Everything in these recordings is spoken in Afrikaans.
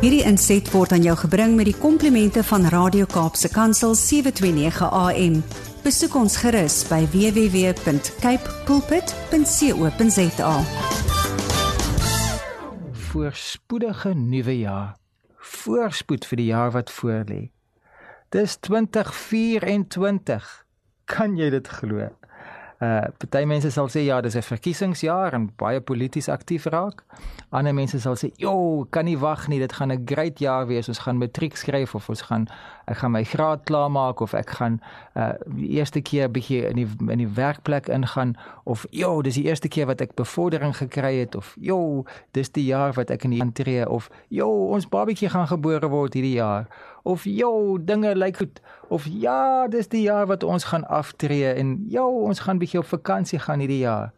Hierdie inset word aan jou gebring met die komplimente van Radio Kaapse Kansel 729 AM. Besoek ons gerus by www.cape pulpit.co.za. Voorspoedige nuwe jaar. Voorspoed vir die jaar wat voorlê. Dis 2024. Kan jy dit glo? Uh party mense sal sê ja, dis 'n verkiesingsjaar en baie polities aktief raak. Ander mense sal sê, "Jo, kan nie wag nie, dit gaan 'n great jaar wees. Ons gaan matriek skryf of ons gaan ek gaan my graad klaar maak of ek gaan uh die eerste keer bietjie in die in die werkplek ingaan of jo, dis die eerste keer wat ek bevordering gekry het of jo, dis die jaar wat ek in die intree of jo, ons babatjie gaan gebore word hierdie jaar of jo, dinge lyk goed of ja, dis die jaar wat ons gaan aftree en jo, ons gaan bietjie op vakansie gaan hierdie jaar.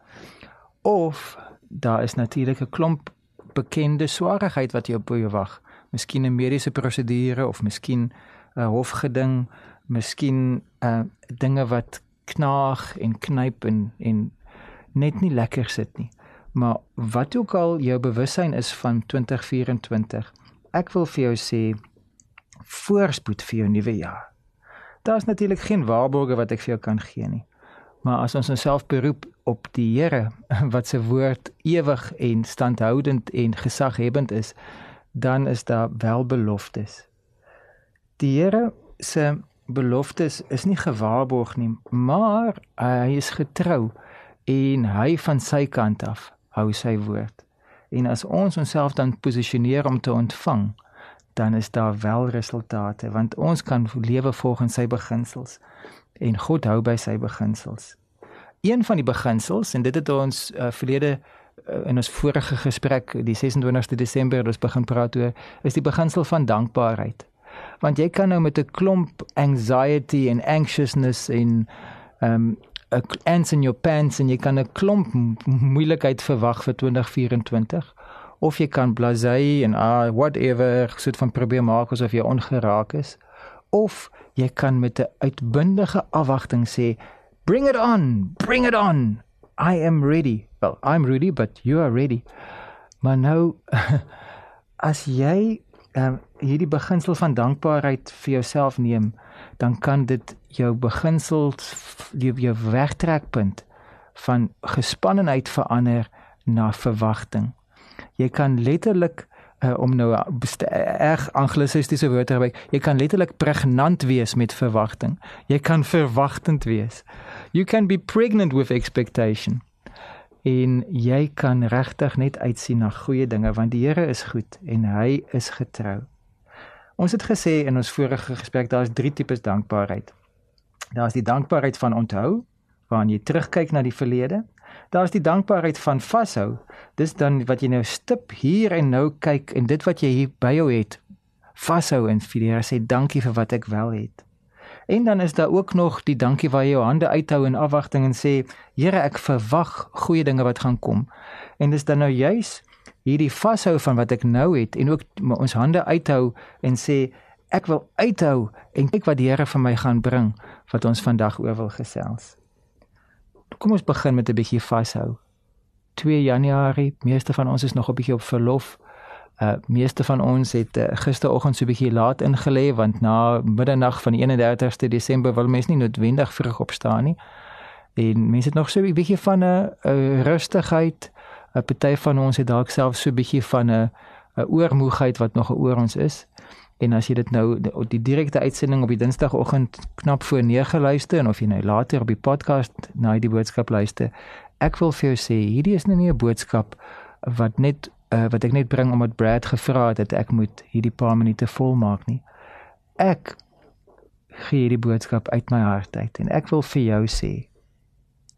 Of daar is natuurlik 'n klomp bekende swaarheid wat jou op jou wag. Miskien 'n mediese prosedure of miskien 'n hofgeding, miskien uh, dinge wat knaag en knyp en en net nie lekker sit nie. Maar wat ook al jou bewussyn is van 2024, ek wil vir jou sê voorspoed vir jou nuwe jaar. Daar's natuurlik geen waarborge wat ek vir jou kan gee nie. Maar as ons onsself beroep op die Here wat se woord ewig en standhoudend en gesaghebend is, dan is daar wel beloftes. Die Here se beloftes is nie gewaarborg nie, maar hy is getrou en hy van sy kant af hou sy woord. En as ons onsself dan posisioneer om te ontvang, dan is daar wel resultate want ons kan lewe volgens sy beginsels en God hou by sy beginsels. Een van die beginsels en dit het ons uh, verlede uh, in ons vorige gesprek die 26de Desember ons begin praat oor is die beginsel van dankbaarheid. Want jy kan nou met 'n klomp anxiety en anxiousness en um ants in your pants en jy kan 'n klomp moeilikheid verwag vir 2024 of jy kan blasé en ah whatever soort van probeer maak asof jy ongeraak is of jy kan met 'n uitbundige afwagting sê bring it on bring it on. I am ready. Well i'm ready but you are ready. Maar nou as jy um, hierdie beginsel van dankbaarheid vir jouself neem dan kan dit jou beginsel jou, jou wegtrekpunt van gespannenheid verander na verwagting jy kan letterlik uh, om nou erg anglisistiese woorde te gebruik, jy kan letterlik pregnant wees met verwagting. Jy kan verwagtend wees. You can be pregnant with expectation. En jy kan regtig net uitsien na goeie dinge want die Here is goed en hy is getrou. Ons het gesê in ons vorige gesprek daar's drie tipes dankbaarheid. Daar's die dankbaarheid van onthou, waarin jy terugkyk na die verlede daar's die dankbaarheid van vashou. Dis dan wat jy nou stip hier en nou kyk en dit wat jy hier by jou het, vashou en vir die Here sê dankie vir wat ek wel het. En dan is daar ook nog die dankie waar jy jou hande uithou in afwagting en sê Here, ek verwag goeie dinge wat gaan kom. En dis dan nou juis hierdie vashou van wat ek nou het en ook ons hande uithou en sê ek wil uithou en kyk wat die Here vir my gaan bring wat ons vandag oor wil gesels kom ons begin met 'n bietjie vashou. 2 Januarie, meeste van ons is nog 'n bietjie op verlof. Uh meeste van ons het uh, gisteroggend so 'n bietjie laat ingelê want na middernag van die 31ste Desember wil mense nie noodwendig vroeg opstaan nie. En mense het nog so 'n bietjie van 'n rustigheid. 'n Party van ons het dalk self so 'n bietjie van 'n 'n oormoegheid wat nog oor ons is. En as jy dit nou die direkte uitsending op die Dinsdagoggend knap voor 9 luister en of jy nou later op die podcast na die boodskap luister, ek wil vir jou sê hierdie is nou nie 'n boodskap wat net uh, wat ek net bring omdat Brad gevra het dat ek moet hierdie paar minute volmaak nie. Ek gee hierdie boodskap uit my hart uit en ek wil vir jou sê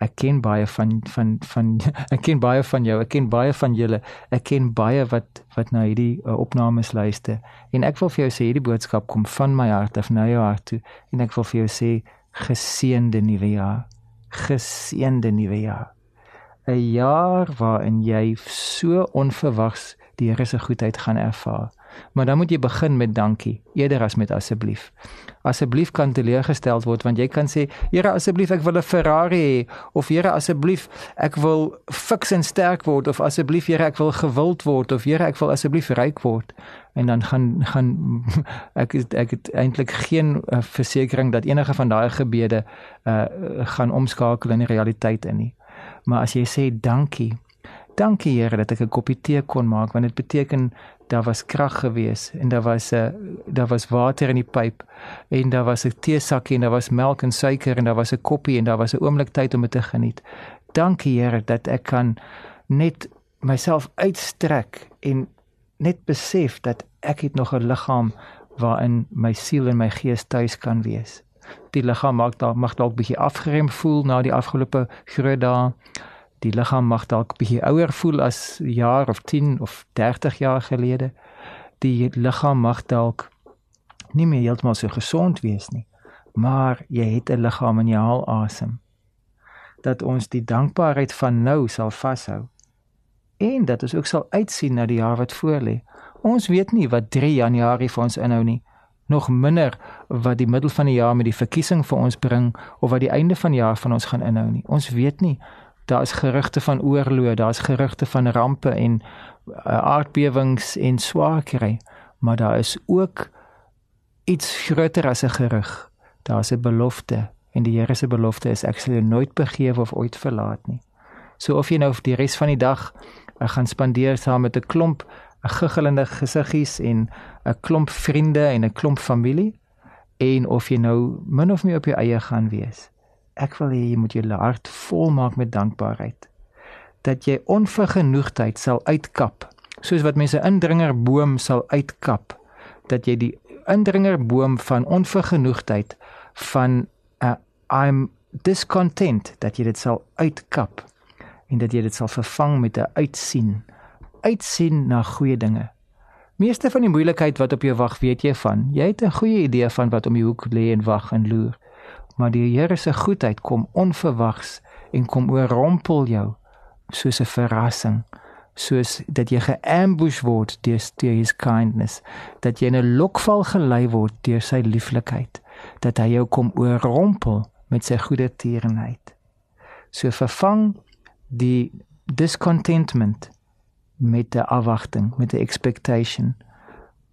ek ken baie van van van ek ken baie van jou, ek ken baie van julle. Ek ken baie wat wat na hierdie uh, opnames luister. En ek wil vir jou sê hierdie boodskap kom van my hart af na jou hart toe en ek wil vir jou sê geseënde nuwe jaar. Geseënde nuwe jaar. 'n Jaar waarin jy so onverwags die Here se goedheid gaan ervaar. Maar dan moet jy begin met dankie eerder as met asseblief. Asseblief kan teleurgestel word want jy kan sê, Here asseblief ek wil 'n Ferrari hê of Here asseblief ek wil fiks en sterk word of asseblief Here ek wil gewild word of Here ek wil asseblief ryk word en dan gaan gaan ek ek het eintlik geen uh, versekering dat enige van daai gebede uh gaan omskakel in die realiteit in nie. Maar as jy sê dankie Dankie Here dat ek 'n koppie tee kon maak want dit beteken daar was krag gewees en daar was 'n daar was water in die pyp en daar was 'n teesakkie en daar was melk en suiker en daar was 'n koppie en daar was 'n oomblik tyd om dit te geniet. Dankie Here dat ek kan net myself uitstrek en net besef dat ek het nog 'n liggaam waarin my siel en my gees tuis kan wees. Die liggaam mag dalk mag dalk bietjie afgerem voel na die afgelope groot dae die liggaam mag dalk bietjie ouer voel as jaar of 10 of 30 jaar gelede. Die liggaam mag dalk nie meer heeltemal so gesond wees nie, maar jy het 'n liggaam en jy haal asem. Dat ons die dankbaarheid van nou sal vashou en dat ons ook sal uitsien na die jaar wat voorlê. Ons weet nie wat 3 Januarie vir ons inhou nie nog minder wat die middel van die jaar met die verkiesing vir ons bring of wat die einde van die jaar van ons gaan inhou nie. Ons weet nie daar is gerugte van oorlog, daar is gerugte van rampe en uh, aardbewings en swaar kry, maar daar is ook iets groter as 'n gerug. Daar's 'n belofte en die Here se belofte is ek sal jou nooit begewe of ooit verlaat nie. So of jy nou vir die res van die dag uh, gaan spandeer saam met 'n klomp 'n giggelende gesiggies en 'n klomp vriende en 'n klomp familie en of jy nou min of meer op jou eie gaan wees ek wil hê jy moet jou hart vol maak met dankbaarheid. Dat jy onvergenoegdheid sal uitkap, soos wat mense indringerboom sal uitkap, dat jy die indringerboom van onvergenoegdheid van uh, I'm discontent dat jy dit sal uitkap en dat jy dit sal vervang met 'n uitsien, uitsien na goeie dinge. Meeste van die moeilikheid wat op jou wag, weet jy van. Jy het 'n goeie idee van wat om die hoek lê en wag en loer maar die Here se goedheid kom onverwags en kom oorrompel jou soos 'n verrassing soos dat jy geambush word deur his kindness dat jy in 'n lokval gelei word deur sy lieflikheid dat hy jou kom oorrompel met sy goeie tierenheid. So vervang die discontentment met 'n afwagting met 'n expectation.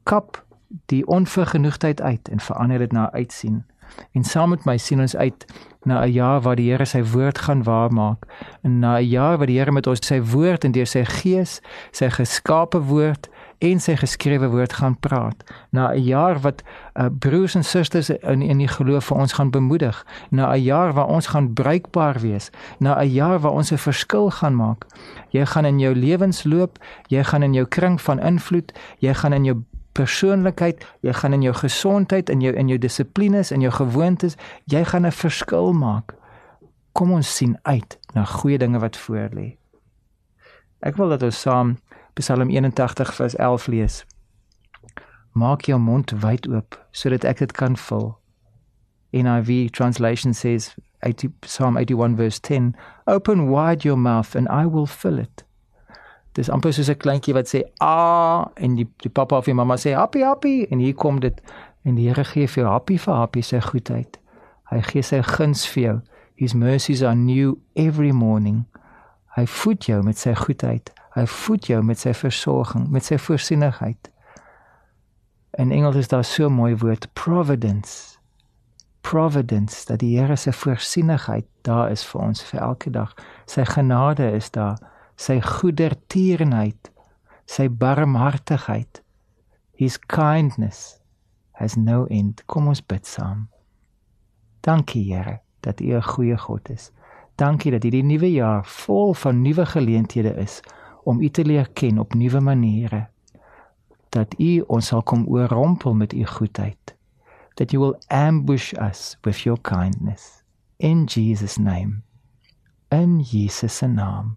Kap die onvergenoegdheid uit en verander dit na uitsien En saam met my sien ons uit na 'n jaar waar die Here sy woord gaan waarmaak. En na 'n jaar waar die Here met ons sy woord en deur sy gees, sy geskape woord en sy geskrewe woord gaan praat. Na 'n jaar wat uh, broers en susters in in die geloof vir ons gaan bemoedig. Na 'n jaar waar ons gaan bruikbaar wees. Na 'n jaar waar ons 'n verskil gaan maak. Jy gaan in jou lewensloop, jy gaan in jou kring van invloed, jy gaan in jou persoonlikheid, jy gaan in jou gesondheid, in jou in jou dissiplines, in jou gewoontes, jy gaan 'n verskil maak. Kom ons sien uit na goeie dinge wat voor lê. Ek wil dat ons saam Psalm 81 vers 11 lees. Maak jou mond wyd oop sodat ek dit kan vul. NIV translation says 80 Psalm 81 verse 10 Open wide your mouth and I will fill it. Dis amper soos 'n kleintjie wat sê a en die die pappa of die mamma sê happy happy en hier kom dit en die Here gee vir jou happy vir happy sy goedheid. Hy gee sy guns vir jou. His mercies are new every morning. Hy voed jou met sy goedheid. Hy voed jou met sy versorging, met sy voorsienigheid. In Engels is daar so 'n mooi woord providence. Providence dat die Here se voorsienigheid daar is vir ons vir elke dag. Sy genade is daar sy goedertierenheid, sy barmhartigheid. His kindness has no end. Kom ons bid saam. Dankie Here dat U 'n goeie God is. Dankie dat hierdie nuwe jaar vol van nuwe geleenthede is om U te leer ken op nuwe maniere. Dat U ons sal kom oorrompel met U goedheid. That you will ambush us with your kindness. In Jesus name. In Jesus se naam.